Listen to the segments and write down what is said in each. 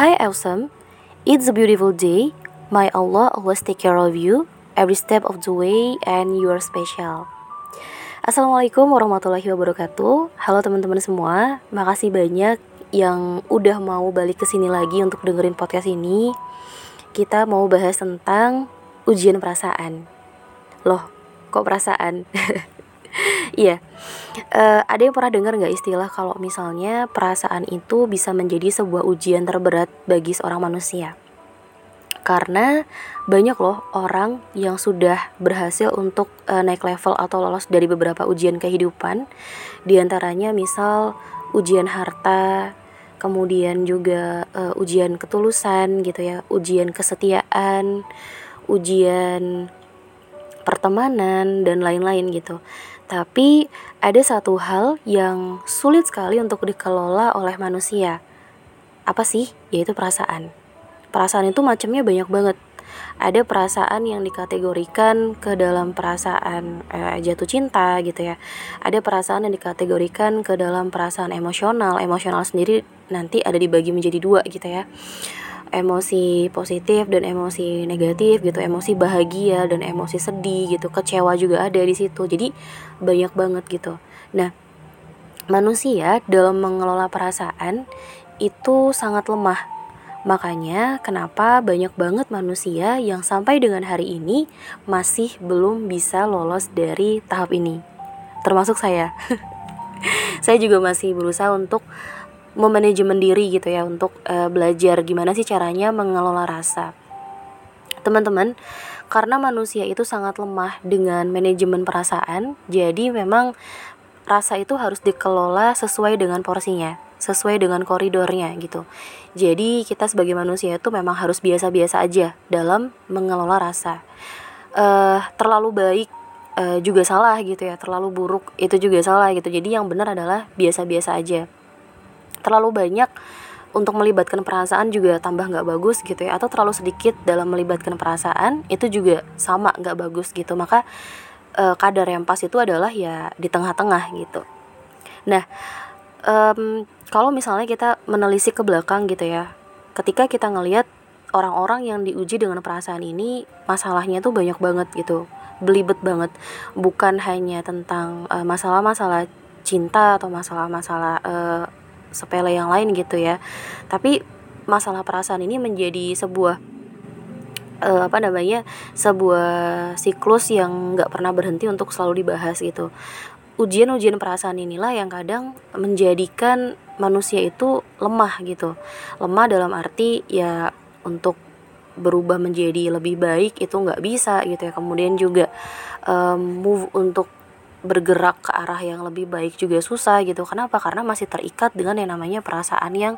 Hi awesome, it's a beautiful day. My Allah always take care of you every step of the way and you are special. Assalamualaikum warahmatullahi wabarakatuh. Halo teman-teman semua, makasih banyak yang udah mau balik ke sini lagi untuk dengerin podcast ini. Kita mau bahas tentang ujian perasaan. Loh, kok perasaan? Iya, uh, ada yang pernah dengar nggak istilah kalau misalnya perasaan itu bisa menjadi sebuah ujian terberat bagi seorang manusia? Karena banyak loh orang yang sudah berhasil untuk uh, naik level atau lolos dari beberapa ujian kehidupan, di antaranya misal ujian harta, kemudian juga uh, ujian ketulusan gitu ya, ujian kesetiaan, ujian pertemanan dan lain-lain gitu. Tapi ada satu hal yang sulit sekali untuk dikelola oleh manusia. Apa sih? Yaitu perasaan. Perasaan itu macamnya banyak banget. Ada perasaan yang dikategorikan ke dalam perasaan eh, jatuh cinta gitu ya. Ada perasaan yang dikategorikan ke dalam perasaan emosional. Emosional sendiri nanti ada dibagi menjadi dua gitu ya emosi positif dan emosi negatif gitu emosi bahagia dan emosi sedih gitu kecewa juga ada di situ. Jadi banyak banget gitu. Nah manusia dalam mengelola perasaan itu sangat lemah. Makanya kenapa banyak banget manusia yang sampai dengan hari ini masih belum bisa lolos dari tahap ini? Termasuk saya. Saya juga masih berusaha untuk memanajemen diri gitu ya untuk uh, belajar gimana sih caranya mengelola rasa. Teman-teman, karena manusia itu sangat lemah dengan manajemen perasaan, jadi memang rasa itu harus dikelola sesuai dengan porsinya, sesuai dengan koridornya gitu. Jadi kita sebagai manusia itu memang harus biasa-biasa aja dalam mengelola rasa. Uh, terlalu baik uh, juga salah gitu ya, terlalu buruk itu juga salah gitu. Jadi yang benar adalah biasa-biasa aja terlalu banyak untuk melibatkan perasaan juga tambah nggak bagus gitu ya atau terlalu sedikit dalam melibatkan perasaan itu juga sama nggak bagus gitu. Maka e, kadar yang pas itu adalah ya di tengah-tengah gitu. Nah um, kalau misalnya kita menelisik ke belakang gitu ya ketika kita ngelihat orang-orang yang diuji dengan perasaan ini masalahnya tuh banyak banget gitu belibet banget. Bukan hanya tentang eh, masalah-masalah uh, cinta atau masalah-masalah uh, sepele yang lain gitu ya. Tapi masalah perasaan ini menjadi sebuah uh, apa namanya sebuah siklus yang nggak pernah berhenti untuk selalu dibahas gitu. Ujian-ujian perasaan inilah yang kadang menjadikan manusia itu lemah gitu. Lemah dalam arti ya untuk berubah menjadi lebih baik itu nggak bisa gitu ya. Kemudian juga um, move untuk bergerak ke arah yang lebih baik juga susah gitu. Kenapa? Karena masih terikat dengan yang namanya perasaan yang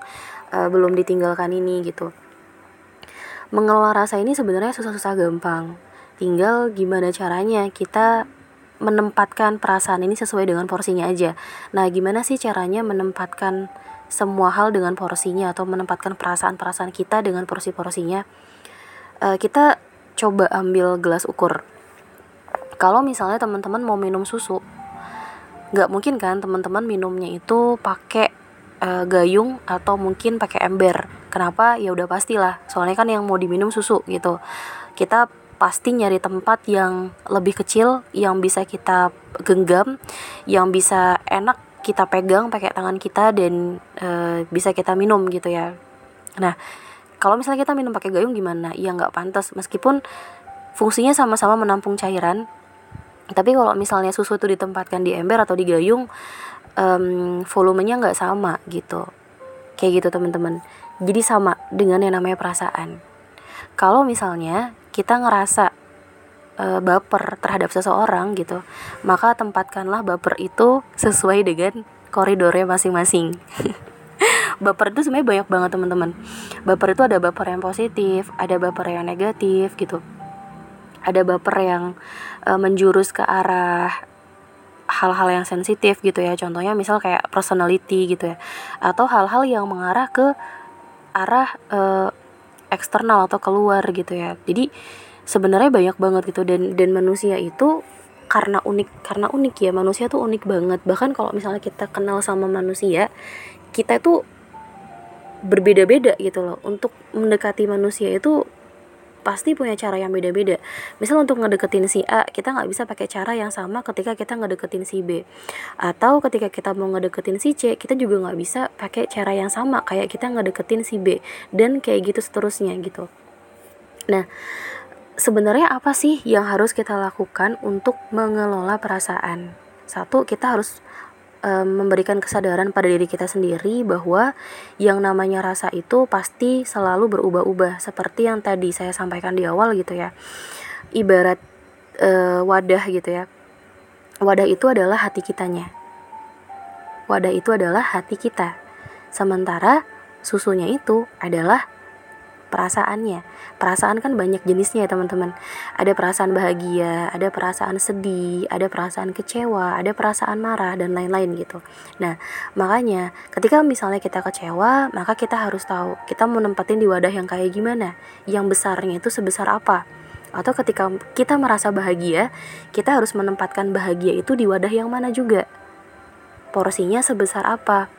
uh, belum ditinggalkan ini gitu. Mengelola rasa ini sebenarnya susah-susah gampang. Tinggal gimana caranya kita menempatkan perasaan ini sesuai dengan porsinya aja. Nah gimana sih caranya menempatkan semua hal dengan porsinya atau menempatkan perasaan-perasaan kita dengan porsi-porsinya? Uh, kita coba ambil gelas ukur kalau misalnya teman-teman mau minum susu nggak mungkin kan teman-teman minumnya itu pakai uh, gayung atau mungkin pakai ember. Kenapa? Ya udah pastilah. Soalnya kan yang mau diminum susu gitu. Kita pasti nyari tempat yang lebih kecil yang bisa kita genggam yang bisa enak kita pegang pakai tangan kita dan e, bisa kita minum gitu ya. Nah kalau misalnya kita minum pakai gayung gimana? Ya nggak pantas. Meskipun fungsinya sama-sama menampung cairan tapi kalau misalnya susu itu ditempatkan di ember atau di gayung um, volumenya nggak sama gitu. Kayak gitu teman-teman. Jadi sama dengan yang namanya perasaan. Kalau misalnya kita ngerasa uh, baper terhadap seseorang gitu maka tempatkanlah baper itu sesuai dengan koridornya masing-masing. Baper itu sebenarnya banyak banget teman-teman. Baper itu ada baper yang positif ada baper yang negatif gitu ada baper yang uh, menjurus ke arah hal-hal yang sensitif gitu ya. Contohnya misal kayak personality gitu ya. Atau hal-hal yang mengarah ke arah uh, eksternal atau keluar gitu ya. Jadi sebenarnya banyak banget gitu. Dan dan manusia itu karena unik karena unik ya. Manusia tuh unik banget. Bahkan kalau misalnya kita kenal sama manusia kita tuh berbeda-beda gitu loh. Untuk mendekati manusia itu pasti punya cara yang beda-beda. Misal untuk ngedeketin si A, kita nggak bisa pakai cara yang sama ketika kita ngedeketin si B. Atau ketika kita mau ngedeketin si C, kita juga nggak bisa pakai cara yang sama kayak kita ngedeketin si B. Dan kayak gitu seterusnya gitu. Nah, sebenarnya apa sih yang harus kita lakukan untuk mengelola perasaan? Satu, kita harus memberikan kesadaran pada diri kita sendiri bahwa yang namanya rasa itu pasti selalu berubah-ubah seperti yang tadi saya sampaikan di awal gitu ya. Ibarat e, wadah gitu ya. Wadah itu adalah hati kitanya. Wadah itu adalah hati kita. Sementara susunya itu adalah perasaannya. Perasaan kan banyak jenisnya ya teman-teman. Ada perasaan bahagia, ada perasaan sedih, ada perasaan kecewa, ada perasaan marah dan lain-lain gitu. Nah, makanya ketika misalnya kita kecewa, maka kita harus tahu kita mau nempatin di wadah yang kayak gimana, yang besarnya itu sebesar apa. Atau ketika kita merasa bahagia, kita harus menempatkan bahagia itu di wadah yang mana juga. Porsinya sebesar apa,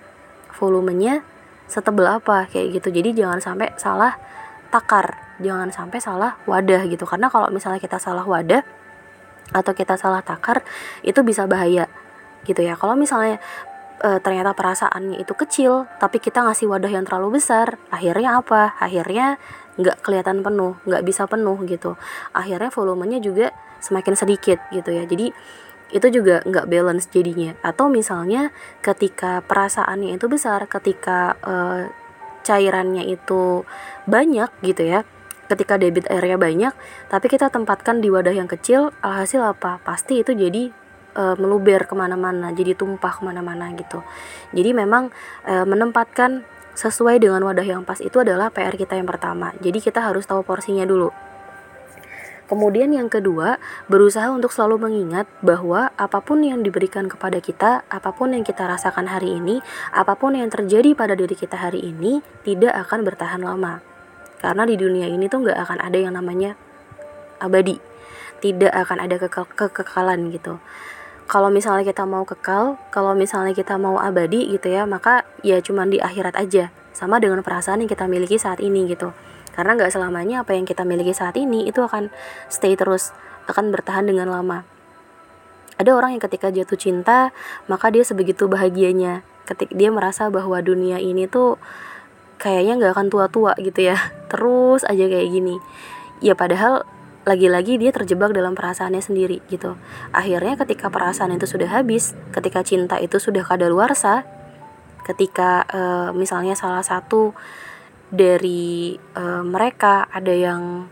volumenya setebel apa kayak gitu. Jadi jangan sampai salah takar. Jangan sampai salah wadah gitu. Karena kalau misalnya kita salah wadah atau kita salah takar itu bisa bahaya gitu ya. Kalau misalnya e, ternyata perasaannya itu kecil tapi kita ngasih wadah yang terlalu besar akhirnya apa? Akhirnya nggak kelihatan penuh nggak bisa penuh gitu. Akhirnya volumenya juga semakin sedikit gitu ya. Jadi itu juga nggak balance jadinya. Atau misalnya ketika perasaannya itu besar ketika e, cairannya itu banyak gitu ya ketika debit airnya banyak tapi kita tempatkan di wadah yang kecil alhasil apa? Pasti itu jadi e, meluber ke mana-mana jadi tumpah ke mana-mana gitu. Jadi memang e, menempatkan sesuai dengan wadah yang pas itu adalah PR kita yang pertama. Jadi kita harus tahu porsinya dulu Kemudian yang kedua, berusaha untuk selalu mengingat bahwa apa pun yang diberikan kepada kita, apa pun yang kita rasakan hari ini, apa pun yang terjadi pada diri kita hari ini, tidak akan bertahan lama. Karena di dunia ini tuh nggak akan ada yang namanya abadi. Tidak akan ada keke kekekalan gitu. Kalau misalnya kita mau kekal, kalau misalnya kita mau abadi gitu ya, maka ya cuman di akhirat aja. Sama dengan perasaan yang kita miliki saat ini gitu karena nggak selamanya apa yang kita miliki saat ini itu akan stay terus akan bertahan dengan lama. Ada orang yang ketika jatuh cinta maka dia sebegitu bahagianya. Ketika dia merasa bahwa dunia ini tuh kayaknya nggak akan tua-tua gitu ya. Terus aja kayak gini. Ya padahal lagi-lagi dia terjebak dalam perasaannya sendiri gitu. Akhirnya ketika perasaan itu sudah habis ketika cinta itu sudah kadaluarsa ketika uh, misalnya salah satu dari uh, mereka ada yang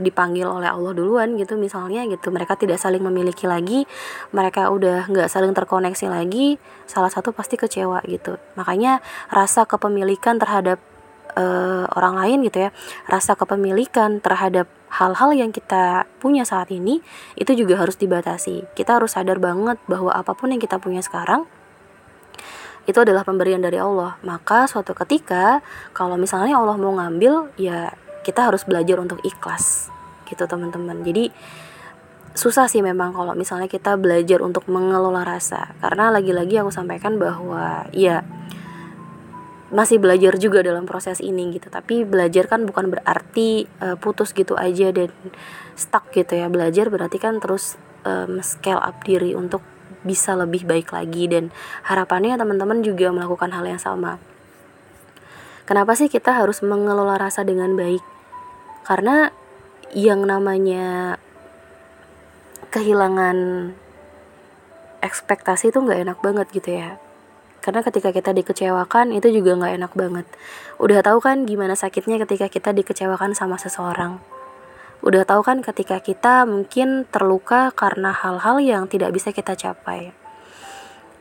dipanggil oleh Allah duluan gitu misalnya gitu. Mereka tidak saling memiliki lagi mereka udah nggak saling terkoneksi lagi salah satu pasti kecewa gitu. Makanya rasa kepemilikan terhadap uh, orang lain gitu ya rasa kepemilikan terhadap hal-hal yang kita punya saat ini itu juga harus dibatasi. Kita harus sadar banget bahwa apa pun yang kita punya sekarang itu adalah pemberian dari Allah. Maka suatu ketika kalau misalnya Allah mau ngambil ya kita harus belajar untuk ikhlas gitu teman-teman. Jadi susah sih memang kalau misalnya kita belajar untuk mengelola rasa karena lagi-lagi aku sampaikan bahwa ya masih belajar juga dalam proses ini gitu tapi belajar kan bukan berarti uh, putus gitu aja dan stuck gitu ya belajar berarti kan terus um, scale up diri untuk bisa lebih baik lagi dan harapannya teman-teman juga melakukan hal yang sama. Kenapa sih kita harus mengelola rasa dengan baik? Karena yang namanya kehilangan ekspektasi itu nggak enak banget gitu ya. Karena ketika kita dikecewakan itu juga nggak enak banget. Udah tahu kan gimana sakitnya ketika kita dikecewakan sama seseorang udah tahu kan ketika kita mungkin terluka karena hal-hal yang tidak bisa kita capai.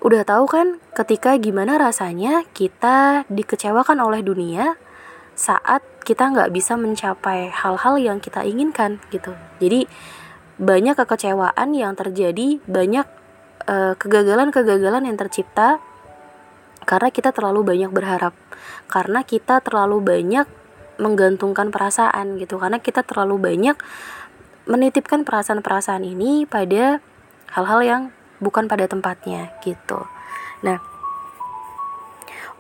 Udah tahu kan ketika gimana rasanya kita dikecewakan oleh dunia saat kita nggak bisa mencapai hal-hal yang kita inginkan gitu. Jadi banyak kekecewaan yang terjadi, banyak kegagalan kegagalan-kegagalan yang tercipta karena kita terlalu banyak berharap, karena kita terlalu banyak menggantungkan perasaan gitu karena kita terlalu banyak menitipkan perasaan-perasaan ini pada hal-hal yang bukan pada tempatnya gitu. Nah,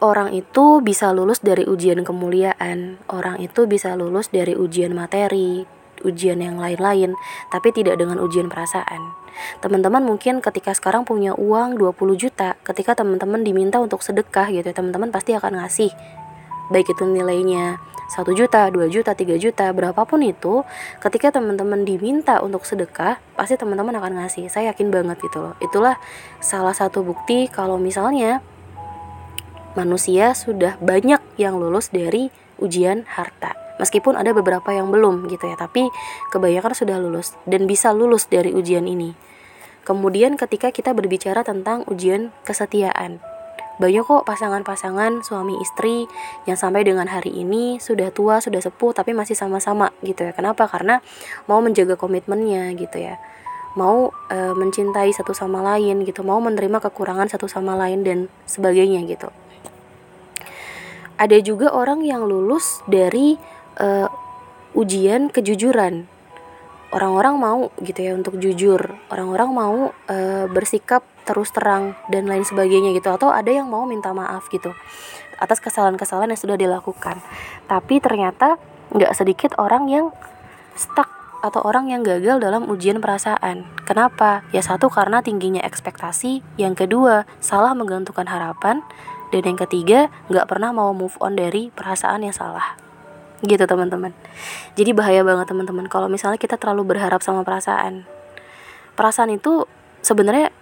orang itu bisa lulus dari ujian kemuliaan, orang itu bisa lulus dari ujian materi, ujian yang lain-lain, tapi tidak dengan ujian perasaan. Teman-teman mungkin ketika sekarang punya uang 20 juta, ketika teman-teman diminta untuk sedekah gitu, teman-teman pasti akan ngasih. Baik itu nilainya 1 juta, 2 juta, 3 juta, berapapun itu, ketika teman-teman diminta untuk sedekah, pasti teman-teman akan ngasih. Saya yakin banget gitu loh. Itulah salah satu bukti kalau misalnya manusia sudah banyak yang lulus dari ujian harta. Meskipun ada beberapa yang belum gitu ya, tapi kebanyakan sudah lulus dan bisa lulus dari ujian ini. Kemudian ketika kita berbicara tentang ujian kesetiaan, banyak kok pasangan-pasangan suami istri yang sampai dengan hari ini sudah tua, sudah sepuh tapi masih sama-sama gitu ya. Kenapa? Karena mau menjaga komitmennya gitu ya. Mau e, mencintai satu sama lain gitu, mau menerima kekurangan satu sama lain dan sebagainya gitu ada juga orang yang lulus dari uh, ujian kejujuran orang-orang mau gitu ya untuk jujur orang-orang mau uh, bersikap terus terang dan lain sebagainya gitu. Atau ada yang mau minta maaf gitu atas kesalahan-kesalahan yang sudah dilakukan. Tapi ternyata nggak sedikit orang yang stuck atau orang yang gagal dalam ujian perasaan. Kenapa? Ya satu karena tingginya ekspektasi, yang kedua salah menggantungkan harapan, dan yang ketiga nggak pernah mau move on dari perasaan yang salah. Gitu teman-teman. Jadi bahaya banget teman-teman kalau misalnya kita terlalu berharap sama perasaan. Perasaan itu sebenarnya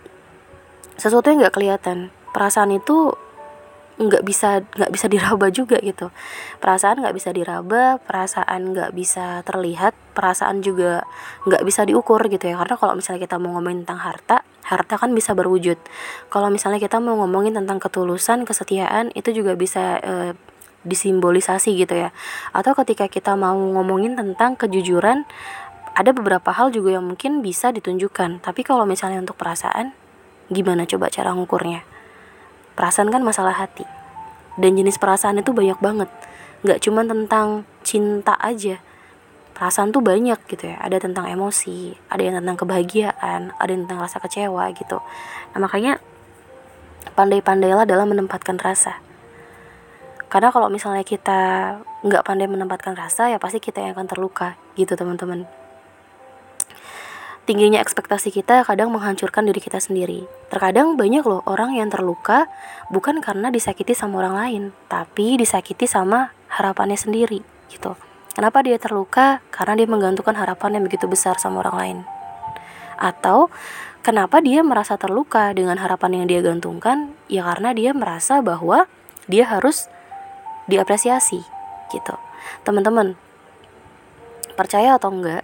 sesuatu yang nggak kelihatan. Perasaan itu nggak bisa nggak bisa diraba juga gitu. Perasaan nggak bisa diraba perasaan nggak bisa terlihat perasaan juga nggak bisa diukur gitu ya. Karena kalau misalnya kita mau ngomongin tentang harta harta kan bisa berwujud. Kalau misalnya kita mau ngomongin tentang ketulusan kesetiaan itu juga bisa e, disimbolisasi gitu ya. Atau ketika kita mau ngomongin tentang kejujuran ada beberapa hal juga yang mungkin bisa ditunjukkan. Tapi kalau misalnya untuk perasaan gimana coba cara ngukurnya? Perasaan kan masalah hati. Dan jenis perasaan itu banyak banget. Nggak cuma tentang cinta aja. Perasaan tuh banyak gitu ya. Ada tentang emosi ada yang tentang kebahagiaan ada yang tentang rasa kecewa gitu. Nah makanya pandai-pandailah dalam menempatkan rasa. Karena kalau misalnya kita nggak pandai menempatkan rasa ya pasti kita yang akan terluka gitu teman-teman tingginya ekspektasi kita kadang menghancurkan diri kita sendiri. Terkadang banyak loh orang yang terluka bukan karena disakiti sama orang lain, tapi disakiti sama harapannya sendiri gitu. Kenapa dia terluka? Karena dia menggantungkan harapan yang begitu besar sama orang lain. Atau kenapa dia merasa terluka dengan harapan yang dia gantungkan? Ya karena dia merasa bahwa dia harus diapresiasi gitu. Teman-teman, percaya atau enggak,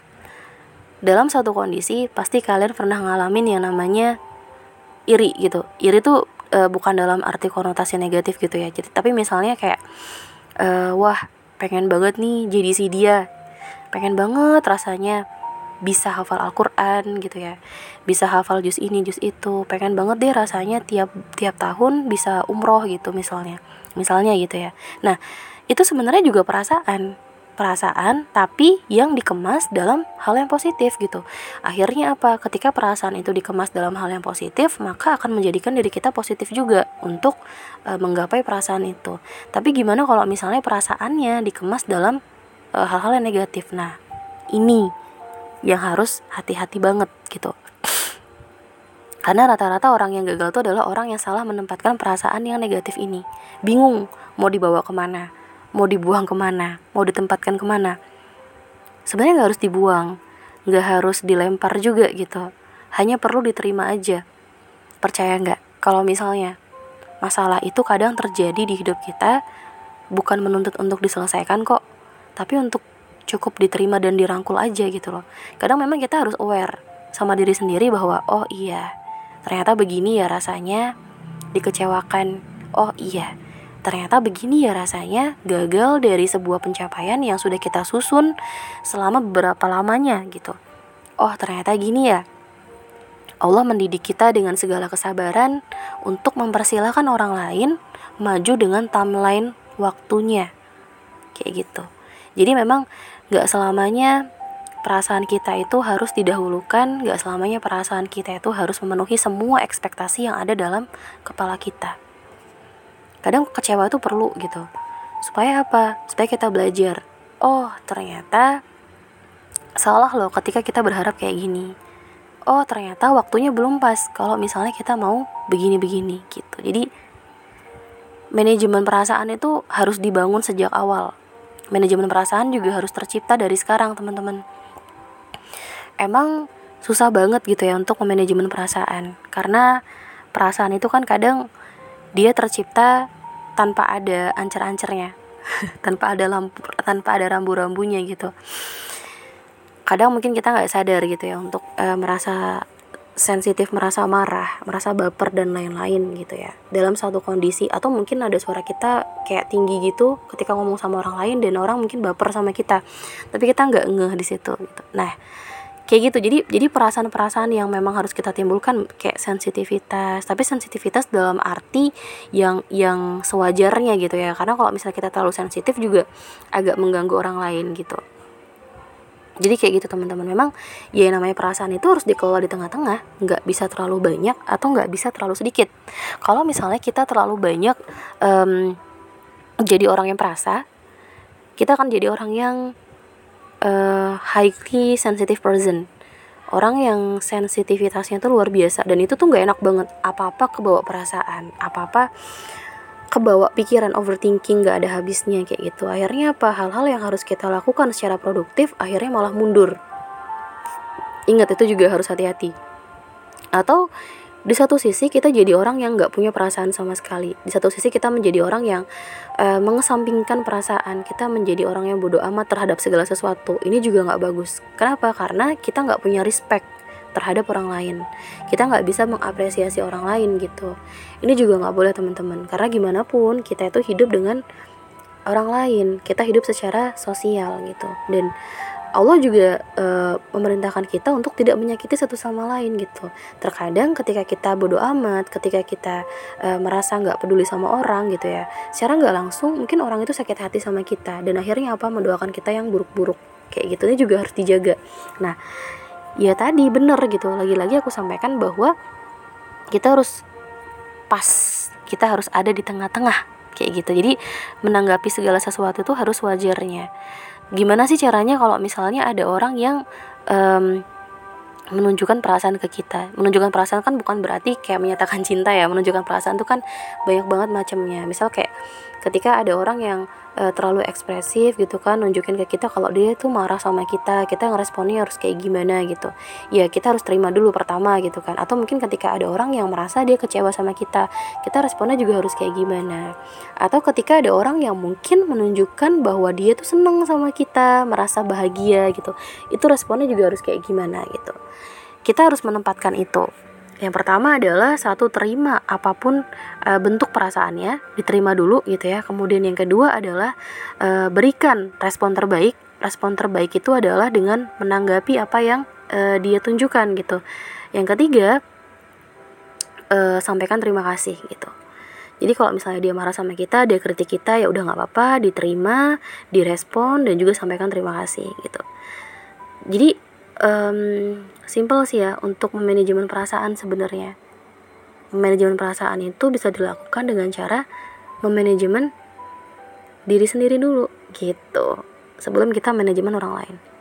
dalam satu kondisi pasti kalian pernah ngalamin yang namanya iri gitu. Iri tuh e, bukan dalam arti konotasi negatif gitu ya. Jadi tapi misalnya kayak e, wah pengen banget nih jadi si dia. Pengen banget rasanya bisa hafal Al-Quran gitu ya. Bisa hafal juz ini juz itu. Pengen banget deh rasanya tiap tiap tahun bisa umroh gitu misalnya. Misalnya gitu ya. Nah itu sebenarnya juga perasaan perasaan tapi yang dikemas dalam hal yang positif gitu. Akhirnya apa? Ketika perasaan itu dikemas dalam hal yang positif, maka akan menjadikan diri kita positif juga untuk e, menggapai perasaan itu. Tapi gimana kalau misalnya perasaannya dikemas dalam e, hal-hal yang negatif? Nah, ini yang harus hati-hati banget gitu. Karena rata-rata orang yang gagal itu adalah orang yang salah menempatkan perasaan yang negatif ini. Bingung mau dibawa ke mana mau dibuang ke mana mau ditempatkan ke mana. Sebenarnya nggak harus dibuang nggak harus dilempar juga gitu. Hanya perlu diterima aja. Percaya nggak? Kalau misalnya masalah itu kadang terjadi di hidup kita bukan menuntut untuk diselesaikan kok tapi untuk cukup diterima dan dirangkul aja gitu loh. Kadang memang kita harus aware sama diri sendiri bahwa oh iya ternyata begini ya rasanya dikecewakan. Oh iya ternyata begini ya rasanya gagal dari sebuah pencapaian yang sudah kita susun selama beberapa lamanya gitu. Oh, ternyata gini ya. Allah mendidik kita dengan segala kesabaran untuk mempersilahkan orang lain maju dengan timeline waktunya. Kayak gitu. Jadi memang gak selamanya perasaan kita itu harus didahulukan, gak selamanya perasaan kita itu harus memenuhi semua ekspektasi yang ada dalam kepala kita kadang kecewa itu perlu gitu. Supaya apa? Supaya kita belajar. Oh ternyata salah loh ketika kita berharap kayak gini. Oh ternyata waktunya belum pas kalau misalnya kita mau begini-begini gitu. Jadi manajemen perasaan itu harus dibangun sejak awal. Manajemen perasaan juga harus tercipta dari sekarang teman-teman. Emang susah banget gitu ya untuk manajemen perasaan. Karena perasaan itu kan kadang dia tercipta tanpa ada ancer-ancernya tanpa ada lampu tanpa ada rambu-rambunya gitu. Kadang mungkin kita nggak sadar gitu ya untuk e, merasa sensitif merasa marah merasa baper dan lain-lain gitu ya. Dalam satu kondisi atau mungkin ada suara kita kayak tinggi gitu ketika ngomong sama orang lain dan orang mungkin baper sama kita. Tapi kita nggak ngeh di situ gitu. Nah kayak gitu. Jadi jadi perasaan-perasaan yang memang harus kita timbulkan kayak sensitivitas. Tapi sensitivitas dalam arti yang yang sewajarnya gitu ya. Karena kalau misalnya kita terlalu sensitif juga agak mengganggu orang lain gitu. Jadi kayak gitu teman-teman. Memang ya yang namanya perasaan itu harus dikelola di tengah-tengah. Nggak bisa terlalu banyak atau nggak bisa terlalu sedikit. Kalau misalnya kita terlalu banyak um, jadi orang yang perasa kita akan jadi orang yang uh, highly sensitive person. Orang yang sensitivitasnya tuh luar biasa dan itu tuh nggak enak banget. Apa-apa kebawa perasaan apa-apa kebawa pikiran overthinking nggak ada habisnya kayak gitu. Akhirnya apa? Hal-hal yang harus kita lakukan secara produktif akhirnya malah mundur. Ingat itu juga harus hati-hati. Atau di satu sisi kita jadi orang yang nggak punya perasaan sama sekali. Di satu sisi kita menjadi orang yang uh, mengesampingkan perasaan. Kita menjadi orang yang bodoh amat terhadap segala sesuatu. Ini juga nggak bagus. Kenapa? Karena kita nggak punya respect terhadap orang lain. Kita nggak bisa mengapresiasi orang lain gitu. Ini juga nggak boleh teman-teman. Karena gimana pun kita itu hidup dengan orang lain. Kita hidup secara sosial gitu. Dan Allah juga e, memerintahkan kita untuk tidak menyakiti satu sama lain gitu. Terkadang ketika kita bodoh amat, ketika kita e, merasa nggak peduli sama orang gitu ya, secara nggak langsung mungkin orang itu sakit hati sama kita dan akhirnya apa mendoakan kita yang buruk-buruk kayak gitu ini juga harus dijaga. Nah, ya tadi bener gitu. Lagi-lagi aku sampaikan bahwa kita harus pas, kita harus ada di tengah-tengah kayak gitu. Jadi menanggapi segala sesuatu itu harus wajarnya gimana sih caranya kalau misalnya ada orang yang um, menunjukkan perasaan ke kita? Menunjukkan perasaan kan bukan berarti kayak menyatakan cinta ya menunjukkan perasaan itu kan banyak banget macamnya. Misal kayak ketika ada orang yang uh, terlalu ekspresif gitu kan nunjukin ke kita kalau dia tuh marah sama kita kita ngeresponnya harus kayak gimana gitu. Ya kita harus terima dulu pertama gitu kan. Atau mungkin ketika ada orang yang merasa dia kecewa sama kita kita responnya juga harus kayak gimana. Atau ketika ada orang yang mungkin menunjukkan bahwa dia tuh seneng sama kita merasa bahagia gitu itu responnya juga harus kayak gimana gitu. Kita harus menempatkan itu yang pertama adalah satu terima apa pun e, bentuk perasaannya, diterima dulu gitu ya. Kemudian yang kedua adalah e, berikan respon terbaik. Respon terbaik itu adalah dengan menanggapi apa yang e, dia tunjukkan gitu. Yang ketiga e, sampaikan terima kasih gitu. Jadi kalau misalnya dia marah sama kita, dia kritik kita, ya udah nggak apa-apa, diterima, direspon dan juga sampaikan terima kasih gitu. Jadi um, simple sih ya untuk memanajemen perasaan sebenarnya. Manajemen perasaan itu bisa dilakukan dengan cara memanajemen diri sendiri dulu gitu. Sebelum kita manajemen orang lain